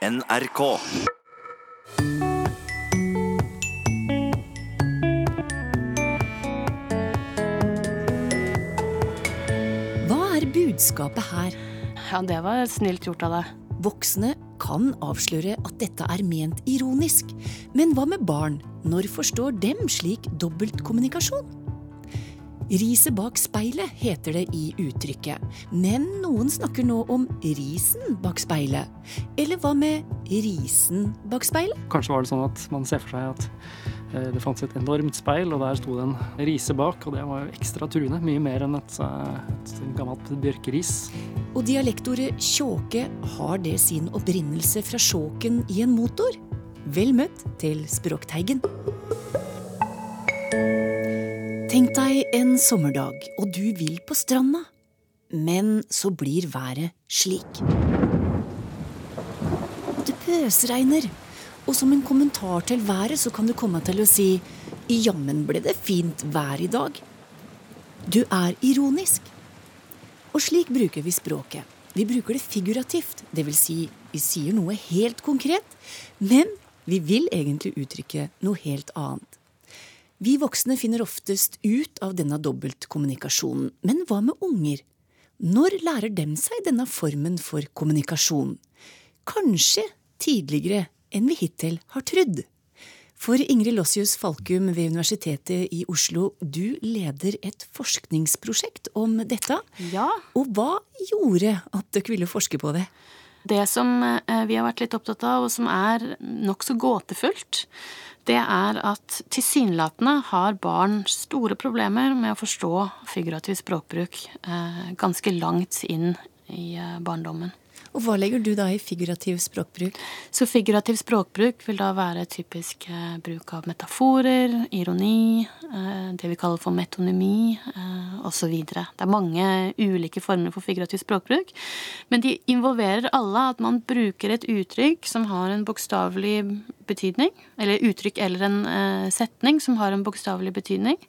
NRK. Hva er budskapet her? Ja, det var snilt gjort av deg. Voksne kan avsløre at dette er ment ironisk, men hva med barn? Når forstår dem slik dobbeltkommunikasjon? Riset bak speilet heter det i uttrykket, men noen snakker nå om risen bak speilet. Eller hva med risen bak speilet? Kanskje var det sånn at man ser for seg at eh, det fantes et enormt speil, og der sto det en rise bak, og det var jo ekstra truende. Mye mer enn et, et gammelt bjørkeris. Og dialektordet tjåke, har det sin opprinnelse fra sjåken i en motor? Vel møtt til Språkteigen. Tenk deg en sommerdag, og du vil på stranda. Men så blir været slik. Det pøsregner, og som en kommentar til været så kan du komme til å si jammen ble det fint vær i dag. Du er ironisk. Og slik bruker vi språket. Vi bruker det figurativt, dvs. Si, vi sier noe helt konkret, men vi vil egentlig uttrykke noe helt annet. Vi voksne finner oftest ut av denne dobbeltkommunikasjonen, men hva med unger? Når lærer dem seg denne formen for kommunikasjon? Kanskje tidligere enn vi hittil har trudd. For Ingrid Lossius Falkum ved Universitetet i Oslo, du leder et forskningsprosjekt om dette. Ja. Og hva gjorde at dere ville forske på det? Det som eh, vi har vært litt opptatt av, og som er nokså gåtefullt, det er at tilsynelatende har barn store problemer med å forstå figurativ språkbruk eh, ganske langt inn i eh, barndommen. Og hva legger du da i figurativ språkbruk? Så figurativ språkbruk vil da være typisk eh, bruk av metaforer, ironi, eh, det vi kaller for metonymi eh, osv. Det er mange ulike former for figurativ språkbruk, men de involverer alle at man bruker et uttrykk som har en bokstavelig betydning, eller uttrykk eller en eh, setning som har en bokstavelig betydning.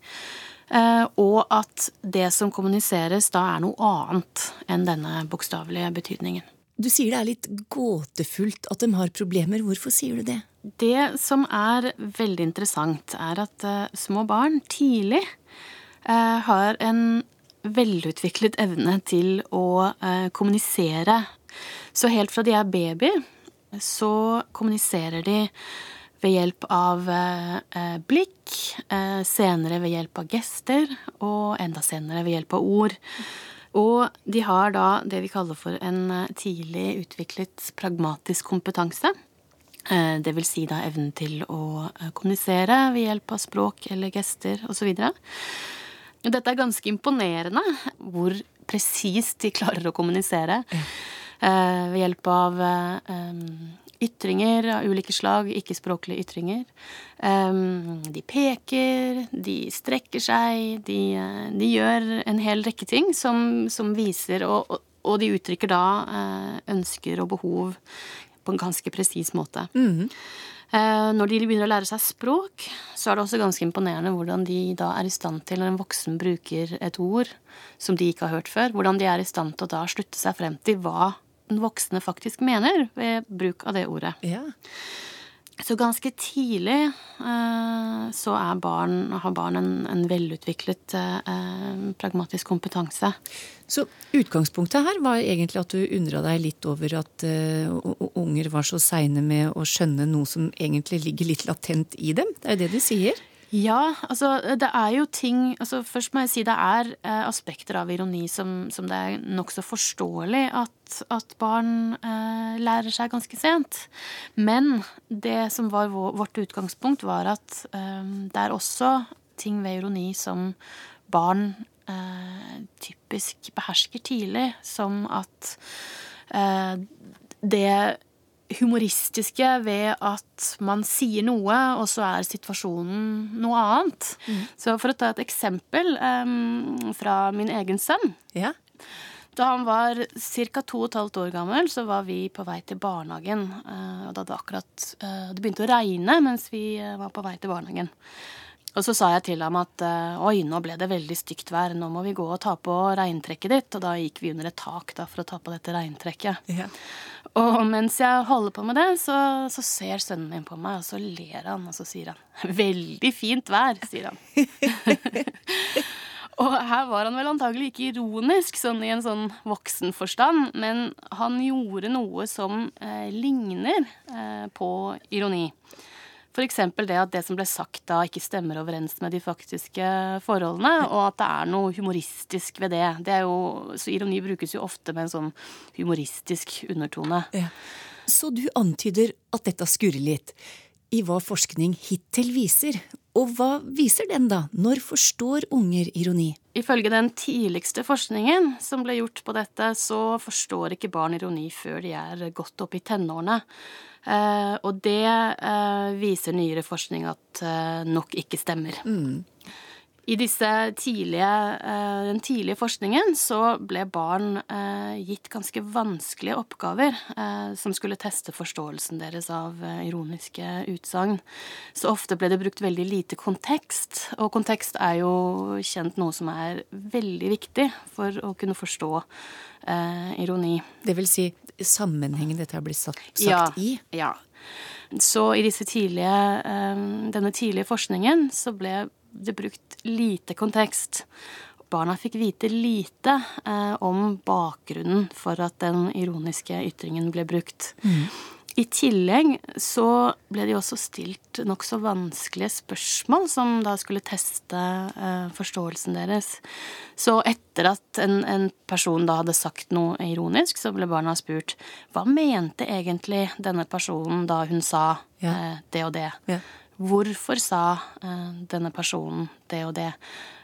Uh, og at det som kommuniseres da er noe annet enn denne bokstavelige betydningen. Du sier det er litt gåtefullt at de har problemer. Hvorfor sier du det? Det som er veldig interessant, er at uh, små barn tidlig uh, har en velutviklet evne til å uh, kommunisere. Så helt fra de er baby, så kommuniserer de ved hjelp av blikk, senere ved hjelp av gester, og enda senere ved hjelp av ord. Og de har da det vi kaller for en eh, tidlig utviklet pragmatisk kompetanse. Eh, det vil si da evnen til å eh, kommunisere ved hjelp av språk eller gester osv. Dette er ganske imponerende hvor presist de klarer å kommunisere. Ved hjelp av ytringer av ulike slag, ikke-språklige ytringer. De peker, de strekker seg, de, de gjør en hel rekke ting som, som viser og, og, de uttrykker da eh, ønsker og behov på en ganske presis måte. Mm. Når de begynner å lære seg språk, så er det også ganske imponerende hvordan de da er i stand til, når en voksen bruker et ord som de ikke har hørt før, hvordan de er i stand til å da slutte seg frem til hva den voksne faktisk mener ved bruk av det ordet. Ja. Så ganske tidlig eh, så barn, har barn en, en velutviklet eh, pragmatisk kompetanse. Så utgangspunktet her var egentlig at du undra deg litt over at uh, unger var så seine med å skjønne noe som egentlig ligger litt latent i dem? Det er jo det du sier? Ja, altså det er jo ting altså Først må jeg si det er eh, aspekter av ironi som, som det er nokså forståelig at, at barn eh, lærer seg ganske sent. Men det som var vårt utgangspunkt, var at eh, det er også ting ved ironi som barn eh, typisk behersker tidlig, som at eh, det humoristiske ved at man sier noe, og så er situasjonen noe annet. Mm. Så for å ta et eksempel um, fra min egen sønn. Ja. Da han var ca. to og et halvt år gammel, så var vi på vei til barnehagen. Uh, og da hadde akkurat uh, Det begynte å regne mens vi uh, var på vei til barnehagen. Og så sa jeg til ham at eh, oi, nå ble det veldig stygt vær, nå må vi gå og ta på regntrekket ditt. Og da gikk vi under et tak da, for å ta på dette regntrekket. Ja. Og mens jeg holder på med det, så, så ser sønnen min på meg, og så ler han, og så sier han veldig fint vær, sier han. og her var han vel antagelig ikke ironisk, sånn i en sånn voksenforstand, men han gjorde noe som eh, ligner eh, på ironi. F.eks. det at det som ble sagt da, ikke stemmer overens med de faktiske forholdene, og at det er noe humoristisk ved det. det jo, så ironi brukes jo ofte med en sånn humoristisk undertone. Ja. Så du antyder at dette skurrer litt i hva forskning hittil viser. Og hva viser den, da? Når forstår unger ironi? Ifølge den tidligste forskningen som ble gjort på dette, så forstår ikke barn ironi før de er godt opp i tenårene. Eh, og det eh, viser nyere forskning at eh, nok ikke stemmer. Mm. I disse tidlige, den tidlige forskningen så ble barn gitt ganske vanskelige oppgaver som skulle teste forståelsen deres av ironiske utsagn. Så ofte ble det brukt veldig lite kontekst, og kontekst er jo kjent noe som er veldig viktig for å kunne forstå ironi. Det vil si sammenhengen dette har blitt sagt, ja, i? Ja. Så i tidlige, denne tidlige forskningen så ble det brukt lite kontekst. Barna fikk vite lite eh, om bakgrunnen for at den ironiske ytringen ble brukt. Mm. I tillegg så ble de også stilt nokså vanskelige spørsmål som da skulle teste eh, forståelsen deres. Så etter at en, en, person da hadde sagt noe ironisk, så ble barna spurt hva mente egentlig denne personen da hun sa ja. eh, det og det? Ja. Hvorfor sa eh, denne personen det og det?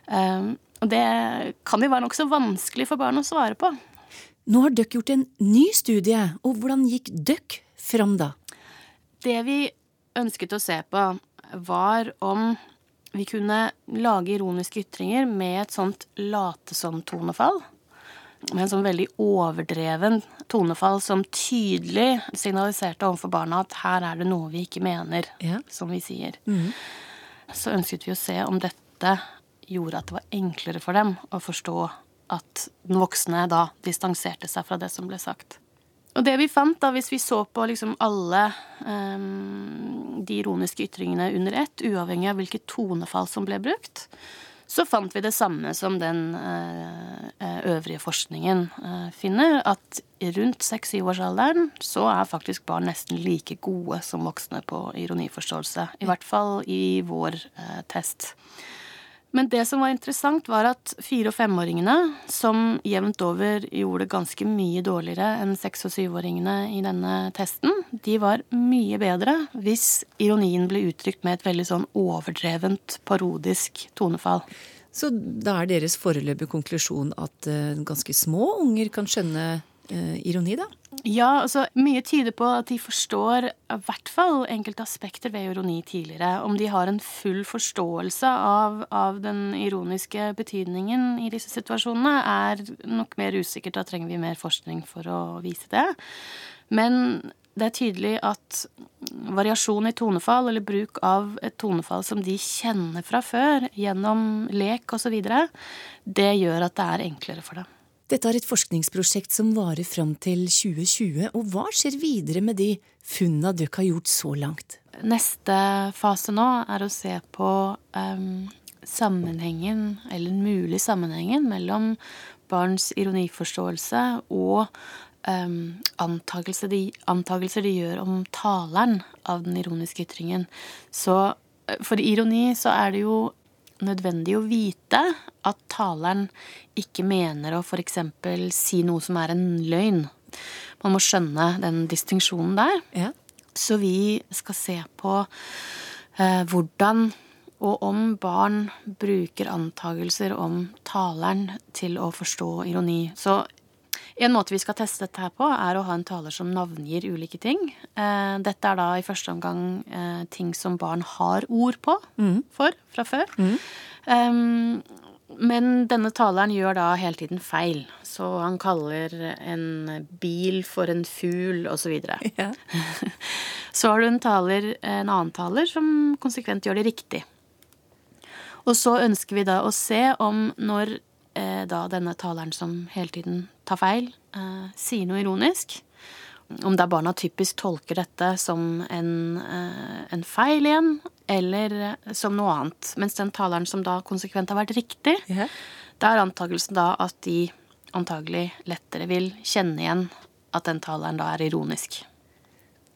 Eh, og det kan jo være nokså vanskelig for barn å svare på. Nå har dere gjort en ny studie, og hvordan gikk dere fram da? Det vi ønsket å se på, var om vi kunne lage ironiske ytringer med et sånt late som-tonefall. Med en sånn veldig overdreven tonefall som tydelig signaliserte overfor barna at her er det noe vi ikke mener, ja. som vi sier. Mm. Så ønsket vi å se om dette gjorde at det var enklere for dem å forstå at den voksne da distanserte seg fra det som ble sagt. Og det vi fant, da, hvis vi så på liksom alle um, de ironiske ytringene under ett, uavhengig av hvilket tonefall som ble brukt, så fant vi det samme som den uh, øvrige forskningen uh, finner, at rundt seks-syvårsalderen så er faktisk barn nesten like gode som voksne på ironiforståelse. I hvert fall i vår test. Men det som var interessant, var at fire- og femåringene, som jevnt over gjorde det ganske mye dårligere enn seks- og syvåringene i denne testen, de var mye bedre hvis ironien ble uttrykt med et veldig sånn overdrevent, parodisk tonefall. Så da er deres foreløpige konklusjon at uh, ganske små unger kan skjønne eh, ironi, da? Ja, altså mye tyder på at de forstår i hvert fall enkelte aspekter ved ironi tidligere. Om de har en full forståelse av, av, den ironiske betydningen i disse situasjonene, er nok mer usikkert. Da trenger vi mer forskning for å vise det. Men det er tydelig at variasjon i tonefall, eller bruk av et tonefall som de kjenner fra før, gjennom lek osv., det gjør at det er enklere for dem. Dette er et forskningsprosjekt som varer fram til 2020, og hva skjer videre med de funnene dere har gjort så langt? Neste fase nå er å se på um, sammenhengen, eller den mulige sammenhengen, mellom barns ironiforståelse og um, antakelser, de, antakelser de gjør om taleren av den ironiske ytringen. Så eh, for ironi så er det jo nødvendig å vite at taleren ikke mener å f.eks. si noe som er en løgn. Man må skjønne den distinksjonen der. Ja. Så vi skal se på eh, hvordan og om barn bruker antagelser om taleren til å forstå ironi. Så en måte vi skal teste dette her på, er å ha en taler som navngir ulike ting. Eh, dette er da i første omgang eh, ting som barn har ord på mm. for fra før. Mm. Um, men denne taleren gjør da hele tiden feil. Så han kaller en bil for en fugl, osv. Så, ja. så har du en, taler, en annen taler som konsekvent gjør det riktig. Og så ønsker vi da å se om når eh, da denne taleren som hele tiden tar feil, eh, sier noe ironisk, om det er barna typisk tolker dette som en, eh, en, feil igjen, eller som noe annet. Mens den taleren som da konsekvent har vært riktig, yeah. da er antakelsen da at de antagelig lettere vil kjenne igjen at den taleren da er ironisk.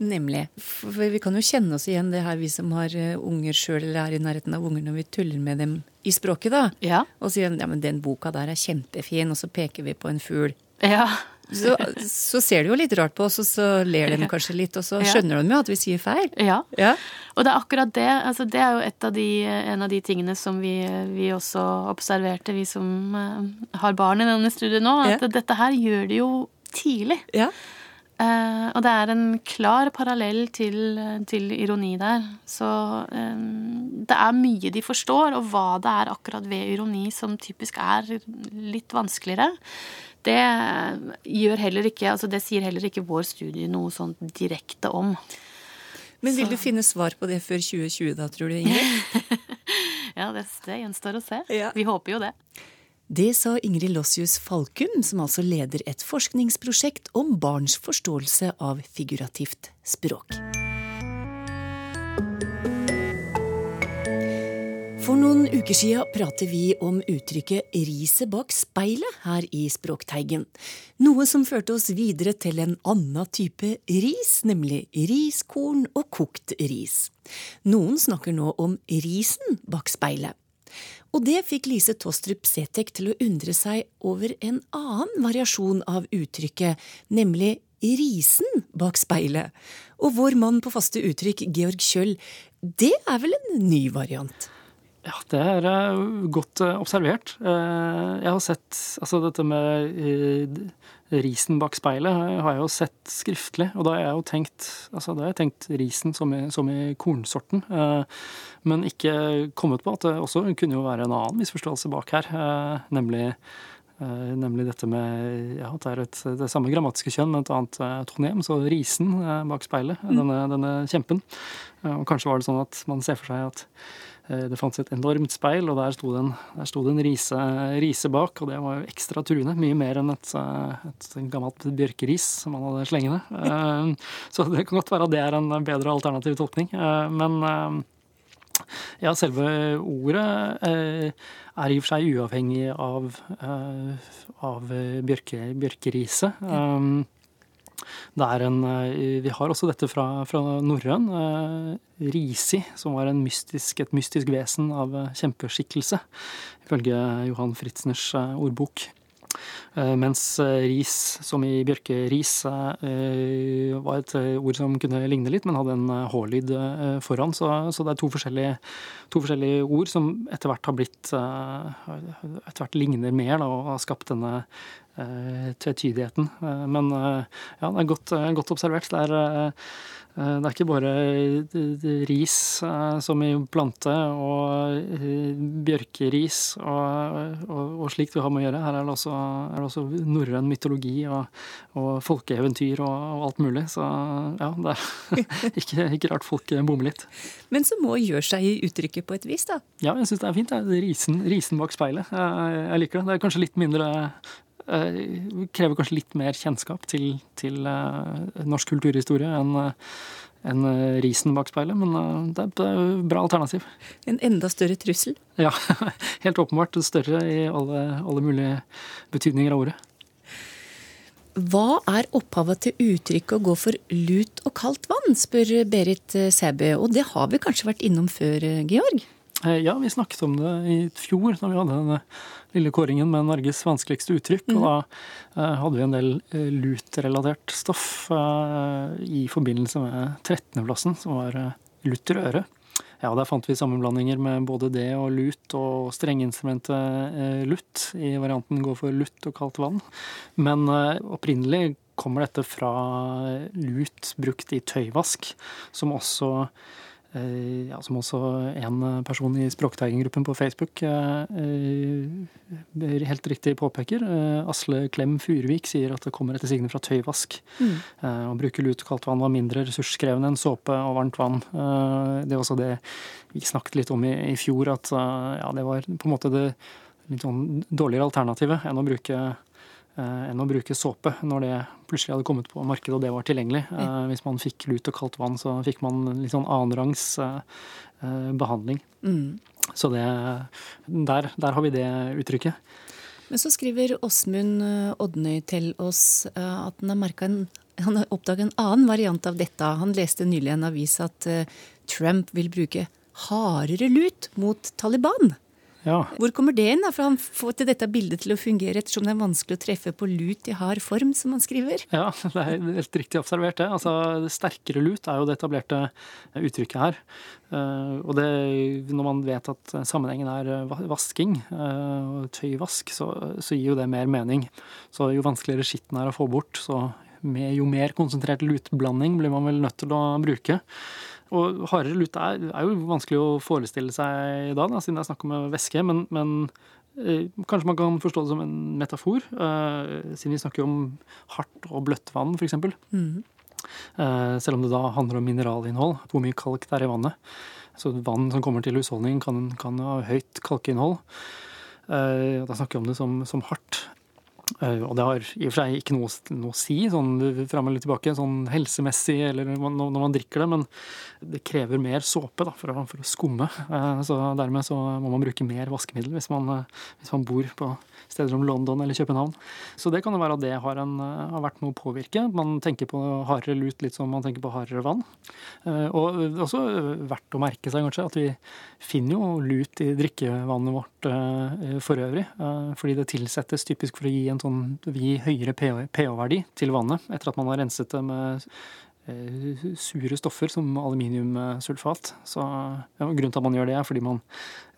Nemlig. For vi kan jo kjenne oss igjen det her, vi som har eh, unger sjøl eller er i nærheten av unger, når vi tuller med dem i språket, da. Ja. Og sier ja, men den boka der er kjempefin, og så peker vi på en fugl. Ja. Så, så, ser de jo litt rart på oss, og så ler de kanskje litt, og så skjønner de jo at vi sier feil. Ja. ja. Og det er akkurat det. Altså, det er jo av de, en av de tingene som vi, vi, også observerte, vi som uh, har barn i denne studien nå, at ja. dette her gjør de jo tidlig. Ja. Uh, og det er en klar parallell til, til ironi der. Så um, det er mye de forstår, og hva det er akkurat ved ironi som typisk er litt vanskeligere. Det gjør heller ikke, altså det sier heller ikke vår studie noe sånn direkte om. Men vil Så. du finne svar på det før 2020 da, tror du, Ingrid? ja, det, det gjenstår å se. Ja. Vi håper jo det. Det sa Ingrid Lossius Falkum, som altså leder et forskningsprosjekt om barns forståelse av figurativt språk. For noen uker siden prater vi om uttrykket 'riset bak speilet' her i Språkteigen. Noe som førte oss videre til en annen type ris, nemlig riskorn og kokt ris. Noen snakker nå om risen bak speilet. Og det fikk Lise Tostrup Setek til å undre seg over en annen variasjon av uttrykket, nemlig risen bak speilet. Og vår mann på faste uttrykk, Georg Kjøll, det er vel en ny variant? Ja, det er eh, godt eh, observert. Eh, jeg har sett altså dette med risen bak speilet har jeg jo sett skriftlig, og da har jeg jo tenkt altså da har jeg tenkt risen som i, som i kornsorten, men ikke kommet på at det også kunne jo være en annen misforståelse bak her, nemlig Nemlig dette med ja, at det er et, det samme grammatiske kjønn, men et annet tonem. Så risen bak speilet, mm. denne, denne kjempen. Og kanskje var det sånn at man ser for seg at det fantes et enormt speil, og der sto det en, sto det en rise, rise, bak. Og det var jo ekstra truende. Mye mer enn et, eh, et gammelt bjørkeris som man hadde slengende. Eh, så det kan godt være at det er en bedre alternativ tolkning. Men ja, selve ordet er i og for seg uavhengig av, av bjørke, bjørkeriset. En, eh, vi har også dette fra, fra norrøn. Eh, Risi, som var mystisk, et mystisk vesen av eh, kjempeskikkelse, ifølge Johan Fritzners ordbok. Mens ris, som i bjørkeris, var et ord som kunne ligne litt, men hadde en H-lyd foran. Så, det er to forskjellige, to forskjellige, ord som etter hvert har blitt Etter hvert ligner mer da, og har skapt denne tvetydigheten. Eh, men eh, ja, det er godt, godt observert. Det er, det er ikke bare ris som i plante og bjørkeris og, og, og slikt vi har med å gjøre. Her er det også, er også norrøn mytologi og, og folkeeventyr og, og, alt mulig. Så ja, det er ikke, ikke rart folk bommer litt. Men så må gjøre seg i uttrykket på et vis, da? Ja, jeg syns det er fint. Det er risen, risen bak speilet. Jeg, jeg liker det. Det er kanskje litt mindre Eh, krever kanskje litt mer kjennskap til, til eh, norsk kulturhistorie enn enn risen bak speilet, men det er et bra alternativ. En enda større trussel? Ja, helt åpenbart større i alle, alle mulige betydninger av ordet. Hva er opphavet til uttrykket å gå for lut og kaldt vann, spør Berit Sæbø. Og det har vi kanskje vært innom før, Georg? Ja, vi snakket om det i fjor, da vi hadde denne lille kåringen med Norges vanskeligste uttrykk. Og da eh, hadde vi en del eh, lut-relatert stoff eh, i forbindelse med 13.-plassen, som var eh, lutter øre. Ja, Der fant vi sammenblandinger med både det og lut og strengeinstrumentet eh, lutt i varianten gå for lutt og kaldt vann. Men eh, opprinnelig kommer dette fra lut brukt i tøyvask, som også Eh, ja, som også en person i Språkteigen-gruppen på Facebook eh, eh, helt riktig påpeker. Asle Klem Furvik sier at det kommer etter sigende fra tøyvask. Mm. Å bruke lut og kaldt vann var mindre ressurskrevende enn såpe og varmt vann. Det er også det vi snakket litt om i, i fjor, at ja, det var på en måte det litt sånn dårligere alternativet enn å bruke Eh, enn å bruke såpe når det plutselig hadde kommet på markedet og det var tilgjengelig. Eh, hvis man fikk lut og kaldt vann, så fikk man litt sånn annenrangs eh, behandling. Mm. Så det, der, der, har vi det uttrykket. Men så skriver Åsmund Odnøy til oss at han har, en, han har oppdaget en annen variant av dette. Han leste nylig en avis at Trump vil bruke hardere lut mot Taliban. Ja. Hvor kommer det inn? da? For han får til dette bildet til å fungere ettersom det er vanskelig å treffe på lut i hard form, som han skriver. Ja, det er helt riktig observert, det. Altså, sterkere lut er jo det etablerte uttrykket her. Eh, og det, når man vet at sammenhengen er vasking, eh, tøyvask, så, så gir jo det mer mening. Så jo vanskeligere skitten er å få bort, så med, jo mer konsentrert lutblanding blir man vel nødt til å bruke. Og hardere lut er, er, jo vanskelig å forestille seg da, da siden det er snakk om væske. Men, men eh, kanskje man kan forstå det som en metafor, eh, siden vi snakker om hardt og bløtt vann, f.eks. Mm. Eh, selv om det da handler om mineralinnhold, hvor mye kalk det er i vannet. Så vann som kommer til husholdningen, kan, kan ha høyt kalkinnhold. Eh, da snakker vi om det som, som hardt. Eh, og det har i og for seg ikke noe, noe å si sånn fram eller tilbake, sånn helsemessig eller når man drikker det, men det krever mer såpe da, for, å, for å skumme. Eh, så dermed så må man bruke mer vaskemiddel hvis man, eh, hvis man bor på steder som London eller København. Så det kan jo være at det har, en, har vært noe å påvirke. Man tenker på hardere lut litt som man tenker på hardere vann. Og også verdt å merke seg kanskje at vi finner jo lut i drikkevannet vårt for øvrig, fordi det tilsettes typisk for å gi en sånn, gi høyere pH-verdi til vannet etter at man har renset det med eh, sure stoffer som aluminiumsulfat. Så ja, Grunnen til at man gjør det, er fordi man,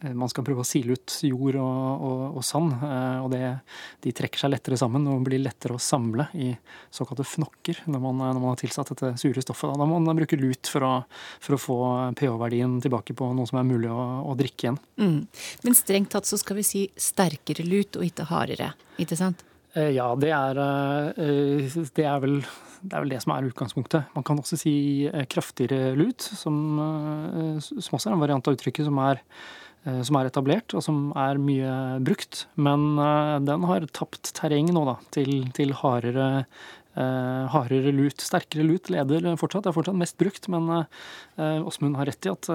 eh, man skal prøve å sile ut jord og, og, og sand. Eh, og det, de trekker seg lettere sammen og blir lettere å samle i såkalte fnokker når man, når man har tilsatt dette sure stoffet. Da må man bruke lut for å, for å få pH-verdien tilbake på noe som er mulig å, å drikke igjen. Mm. Men strengt tatt så skal vi si sterkere lut og ikke hardere, ikke sant? Eh, ja, det er, eh, det er, vel, det er vel det som er utgangspunktet. Man kan også si eh, kraftigere lut, som, som også er en variant av uttrykket som er, som er, etablert, og som er mye brukt. Men den har tapt terreng nå, da, til, til hardere, hardere lut. Sterkere lut leder fortsatt, det er fortsatt mest brukt, men Åsmund har rett i at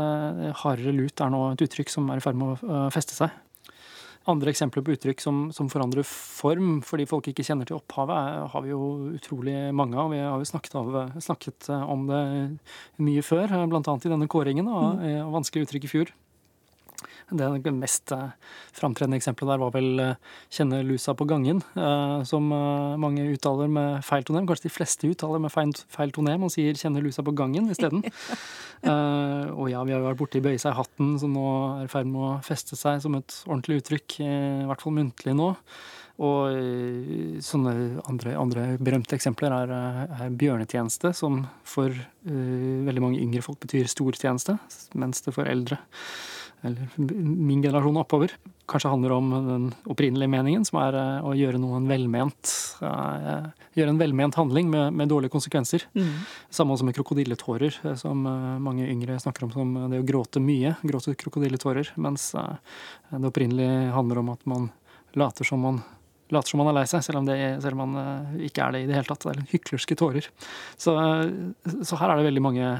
hardere lut er nå et uttrykk som er i ferd med å feste seg. Andre eksempler på uttrykk som, som, forandrer form fordi folk ikke kjenner til opphavet, har vi jo utrolig mange av. Vi har jo snakket, av, snakket om det mye før, bl.a. i denne kåringen av mm. vanskelige uttrykk i fjor. Det mest eh, framtredende eksempelet der var vel eh, 'kjenne lusa på gangen', eh, som mange uttaler med feil tonem. Kanskje de fleste uttaler med feil, tonem og sier 'kjenne lusa på gangen' isteden. og ja, vi har jo vært borti 'bøye seg hatten', som nå er i ferd med å feste seg som et ordentlig uttrykk, i hvert fall muntlig nå. Og sånne andre, andre berømte eksempler er, er, bjørnetjeneste, som for uh, veldig mange yngre folk betyr stortjeneste, mens det for eldre eller min generasjon oppover, kanskje handler om den opprinnelige meningen, som er eh, å gjøre noen en velment uh, Gjøre en velment handling med, med dårlige konsekvenser. Mm. Samme som med krokodilletårer, eh, som mange yngre snakker om som det å gråte mye. Gråte krokodilletårer. Mens det opprinnelige handler om at man later som man later som man er lei seg, selv om, det, selv om man ikke er det i det hele tatt. Det er hyklerske tårer. Så, så her er det veldig mange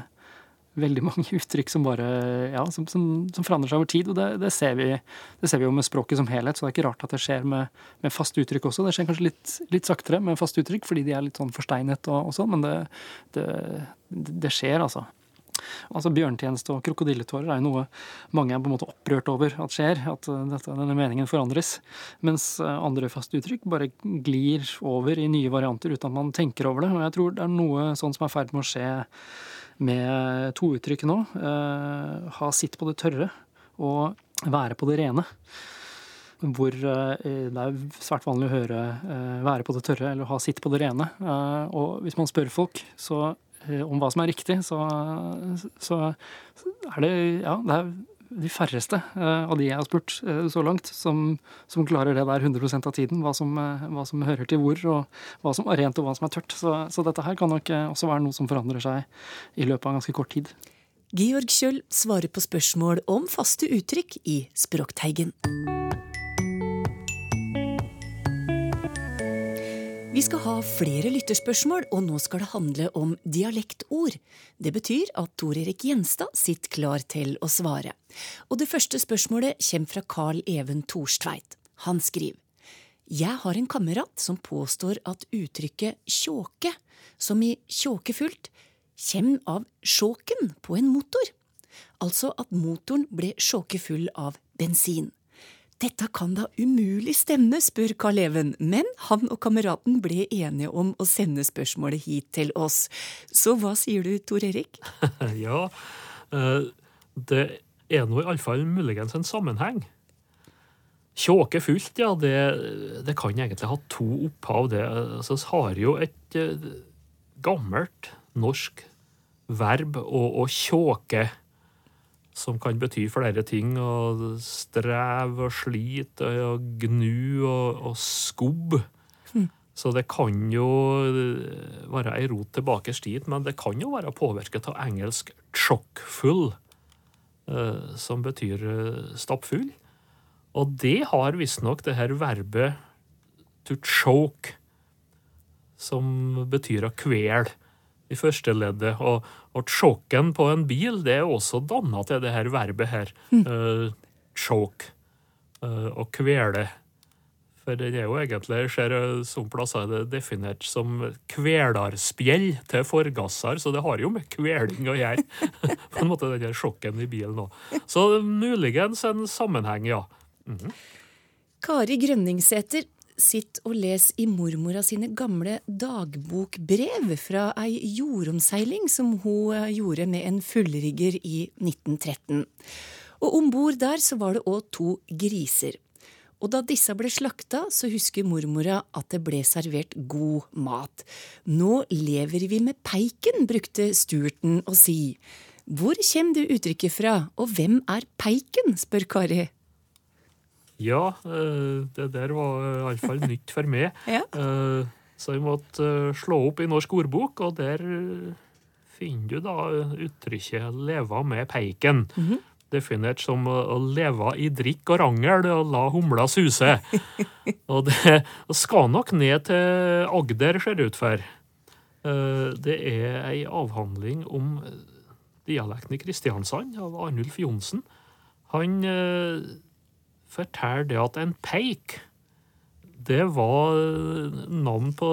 veldig mange uttrykk som bare ja, som, som, som forandrer seg over tid. Og det, det, ser vi, det, ser vi, jo med språket som helhet, så det er ikke rart at det skjer med, med faste uttrykk også. Det skjer kanskje litt, litt saktere med faste uttrykk fordi de er litt sånn forsteinet og, og sånn, men det, det, skjer, altså. Altså Bjørntjeneste og krokodilletårer er jo noe mange er på en måte opprørt over at skjer. At uh, dette, denne meningen forandres. Mens uh, andre faste uttrykk bare glir over i nye varianter uten at man tenker over det. Og jeg tror det er noe sånn som er i ferd med å skje med to uttrykk nå. Eh, ha sitt på det tørre og være på det rene. Hvor eh, det er svært vanlig å høre eh, være på det tørre eller ha sitt på det rene. Og hvis man spør folk, så om hva som er riktig, så, så er det Ja, det er de færreste av de jeg har spurt så langt, som, som klarer det der 100% av tiden. Hva som, hva som, hører til hvor, og hva som er rent og hva som er tørt. Så, så dette her kan nok også være noe som forandrer seg i løpet av ganske kort tid. Georg Kjøll svarer på spørsmål om faste uttrykk i Språkteigen. Vi skal ha flere lytterspørsmål, og nå skal det handle om dialektord. Det betyr at Tor Erik Gjenstad sitter klar til å svare. Og det første spørsmålet kommer fra Carl Even Torstveit. Han skriver Jeg har en kamerat som påstår at uttrykket tjåke, som i tjåkefullt, kommer av sjåken på en motor. Altså at motoren ble sjåkefull av bensin. Dette kan da umulig stemme, spør Karl Even, men han og kameraten ble enige om å sende spørsmålet hit til oss. Så hva sier du, Tor Erik? ja, eh, det er nå iallfall muligens en sammenheng. Tjåke fullt, ja, det, det, kan egentlig ha to opphav. Det altså, har jo et eh, gammelt norsk verb å, å som kan bety flere ting. og Strev og slit og gnu og, og skubb. Mm. Så det kan jo være ei rot tilbake dit, men det kan jo være påvirket av engelsk 'chockfull', eh, som betyr eh, stappfull. Og det har visstnok det her verbet 'to choke', som betyr å kvele i første leddet. Og, og choken på en bil det er også danna til det her verbet her. Mm. Uh, choke. Uh, å kvele. For den er jo egentlig, ser som plasser det definert som kvelerspjell til forgasser, så det har jo med kveling å gjøre. på en måte den der sjokken i bilen òg. Så muligens en sammenheng, ja. Mm. Kari Grønningsæter sitter og les i mormora sine gamle dagbokbrev fra ei jordomseiling som hun eh, gjorde med en fullrigger i 1913. Og om bord der så var det òg to griser. Og da disse ble slakta, så husker mormora at det ble servert god mat. Nå lever vi med peiken, brukte Sturten å si. Hvor kommer det uttrykket fra, og hvem er peiken, spør Kari. Ja, eh, det der var iallfall nytt for meg. ja. Eh, så jeg måtte eh, slå opp i Norsk ordbok, og der finner du da uttrykket 'leva med peiken'. Mm -hmm. Definert som å leve i drikk og rangel og la humla suse. og det skal nok ned til Agder, ser det ut for. Det er ei avhandling om dialekten i Kristiansand av Arnulf Johnsen. Han forteller det at en peik det var navn på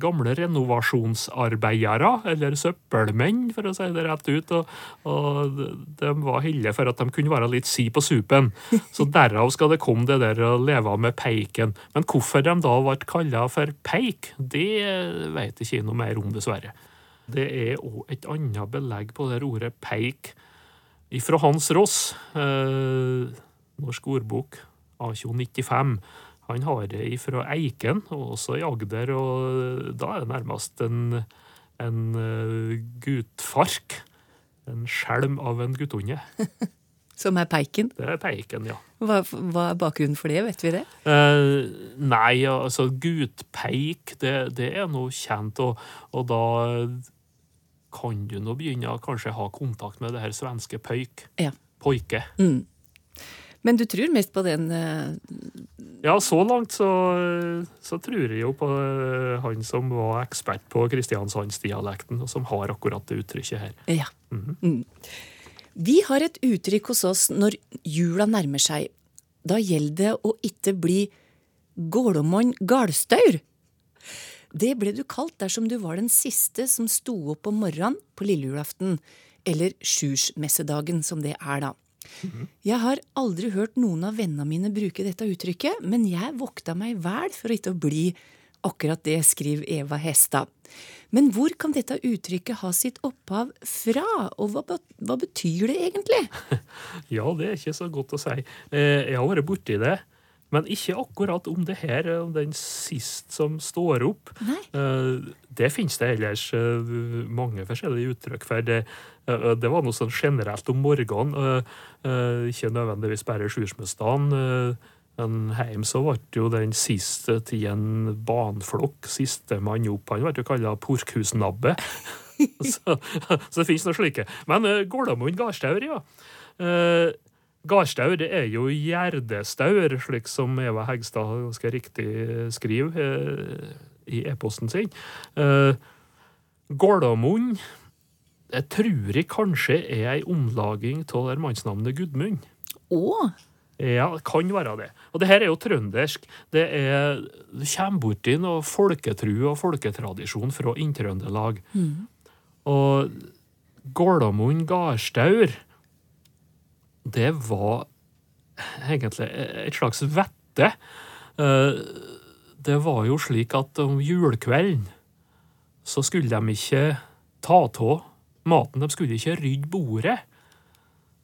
gamle renovasjonsarbeidere, eller søppelmenn, for å si det rett ut. Og, og de var heldige for at de kunne være litt si på supen. Så derav skal det komme det der å leve med peiken. Men hvorfor de da ble kalla for peik, det vet jeg ikke noe mer om, dessverre. Det er òg et annet belegg på det ordet peik ifra Hans Ross. Eh, Norsk ordbok av 2095. Han har det fra Eiken, og også i Agder, og da er det nærmest en, en uh, gutfark. En skjelm av en guttunge. Som er peiken? Det er peiken, ja. Hva, hva, er bakgrunnen for det, vet vi det? Eh, nei, altså gutpeik, det, det er noe kjent, og, og, da kan du nå begynne å kanskje ha kontakt med det her svenske pøyk. Ja. Poike. Mm. Men du tror mest på den? Uh... Ja, så langt så, så, tror jeg jo på uh, han som var ekspert på kristiansandsdialekten, og som har akkurat det uttrykket her. Ja. Mm -hmm. mm. Vi har et uttrykk hos oss når jula nærmer seg. Da gjelder det å ikke bli gålåmonn galstaur. Det ble du kalt dersom du var den siste som sto opp om morgenen på lille julaften, eller sjursmessedagen, som det er da. Jeg har aldri hørt noen av vennene mine bruke dette uttrykket, men jeg vokta meg vel for ikke å bli akkurat det, skriver Eva Hestad. Men hvor kan dette uttrykket ha sitt opphav fra, og hva, hva betyr det egentlig? ja, det er ikke så godt å si. Eh, jeg har vært borti det. Men ikke akkurat om det her, om den sist som står opp. Uh, det finnes det ellers uh, mange forskjellige uttrykk for. Det, uh, det var noe sånn generelt om morgenen, ikke nødvendigvis bare sjursmøsdagen. Men heim så ble jo den siste til en banflokk, sistemann opp, han ble jo kalla porkhusnabbe. så, så, det finnes noe slike. Men uh, Gålamund Garstaur, ja. Uh, Gardstaur det er jo gjerdestaur, slik som Eva Hegstad ganske riktig skrive uh, i e-posten sin. Gålamund Gårdamoen jeg tror jeg kanskje er ei omlaging av mannsnavnet Gudmund. Å? Ja, det kan være det. Og det her er jo trøndersk. Det, er, du kommer borti noe folketru og folketradisjon fra Inntrøndelag. Mm. Og Gålamund gardstaur, det var egentlig et slags vette. Eh, det var jo slik at om julekvelden så skulle de ikke ta av maten. De skulle ikke rydde bordet.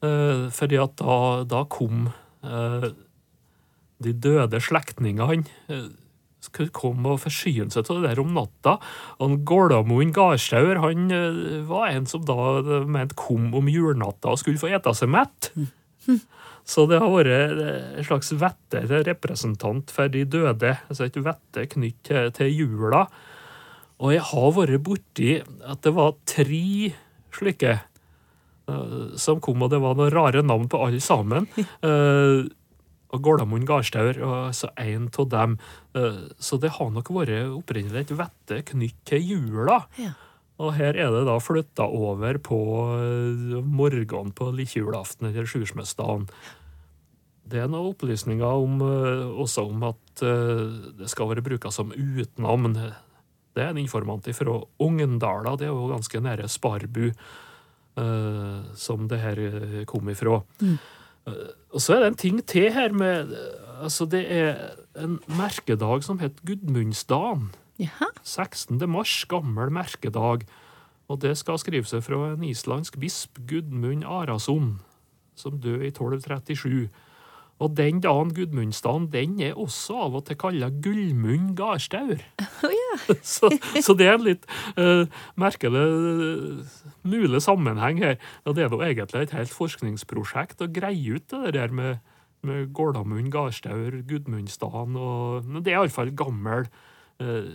Eh, fordi at da, da kom eh, de døde slektningene skulle komme og forsyne seg av det der om natta. Og Gårdamoen Gardstaur han eh, var en som da eh, mente kom om julnatta og skulle få ete seg mett. Så det har vært eh, en slags vette representant for de døde. altså Et vette knytt til, til jula. Og jeg har vært borti at det var tre slike som kom, og det var noen rare navn på alle sammen. og Gårdamund Garstaur, og så en av dem. Eh, så det har nok vært opprinnelig et vette knytt til jula. Ja. Og her er det da flytta over på eh, morgenen på lillejulaften eller sjursmøsdagen. Det er noen opplysninger om, eh, også om at det skal være bruka som utnavn. Det er en informant fra Ungdala, det er jo ganske nære Sparbu, som det her kom ifra. Mm. Og så er det en ting til her med Altså, det er en merkedag som het Gudmundsdagen. Jaha. 16. mars, gammel merkedag. Og det skal skrive seg fra en islandsk bisp, Gudmund Arason, som døde i 1237. Og den dagen, Gudmundsdagen, den er også av og til kalla Gullmund gardstaur. Oh, yeah. så, så, det er en litt uh, merkelig uh, mulig sammenheng her. Og det er nå egentlig et helt forskningsprosjekt å greie ut det der med med Gårdamund, Gardstaur, Gudmundsdagen og Det er iallfall gammel, uh,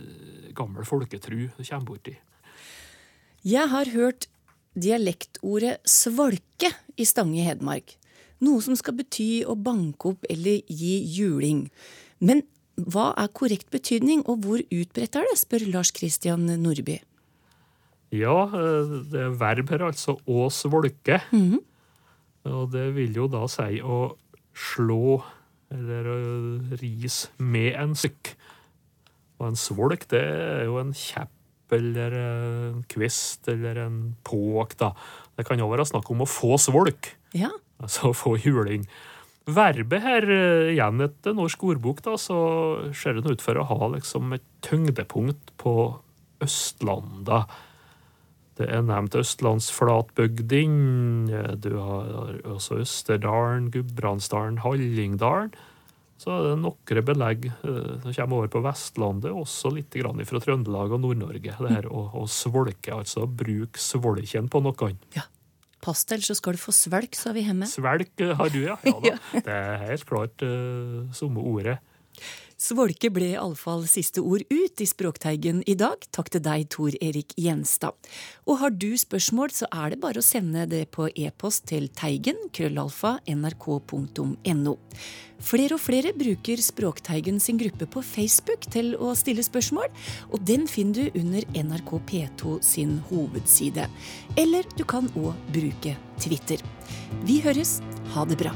gammel folketru du kommer borti. Jeg har hørt dialektordet svalke i Stange Hedmark. Noe som skal bety å banke opp eller gi juling. Men hva er korrekt betydning, og hvor utbredt er det, spør Lars Christian Nordby. Ja, eh, det er verb her, altså å svolke. Mm -hmm. Og det vil jo da si å slå eller ris med en sykk. Og en svolk, det er jo en kjepp eller en kvist eller en påk, da. Det kan jo være snakk om å få svolk. Ja. Altså å få juling. Verbet her, eh, igjen etter norsk ordbok, da, så ser det ut for å ha liksom et tyngdepunkt på Østlanda. Det er nevnt østlandsflatbygding. Du har også Østerdalen, Gudbrandsdalen, Hallingdalen. Så er det noen belegg eh, som kommer over på Vestlandet, også litt fra Trøndelag og Nord-Norge. Det her å, å svolke, altså bruke svolken på noe. Ja. Pass deg, så skal du få svelk, sa vi hjemme. Svelk eh, har du, ja. ja det er helt klart uh, samme ordet. Svolke ble iallfall siste ord ut i Språkteigen i dag. Takk til deg, Tor Erik Gjenstad. Og har du spørsmål, så er det bare å sende det på e-post til teigen, krøllalfa, nrk.no. Flere og flere bruker Språkteigen sin gruppe på Facebook til å stille spørsmål, og den finner du under NRK P2 sin hovedside. Eller du kan òg bruke Twitter. Vi høres. Ha det bra.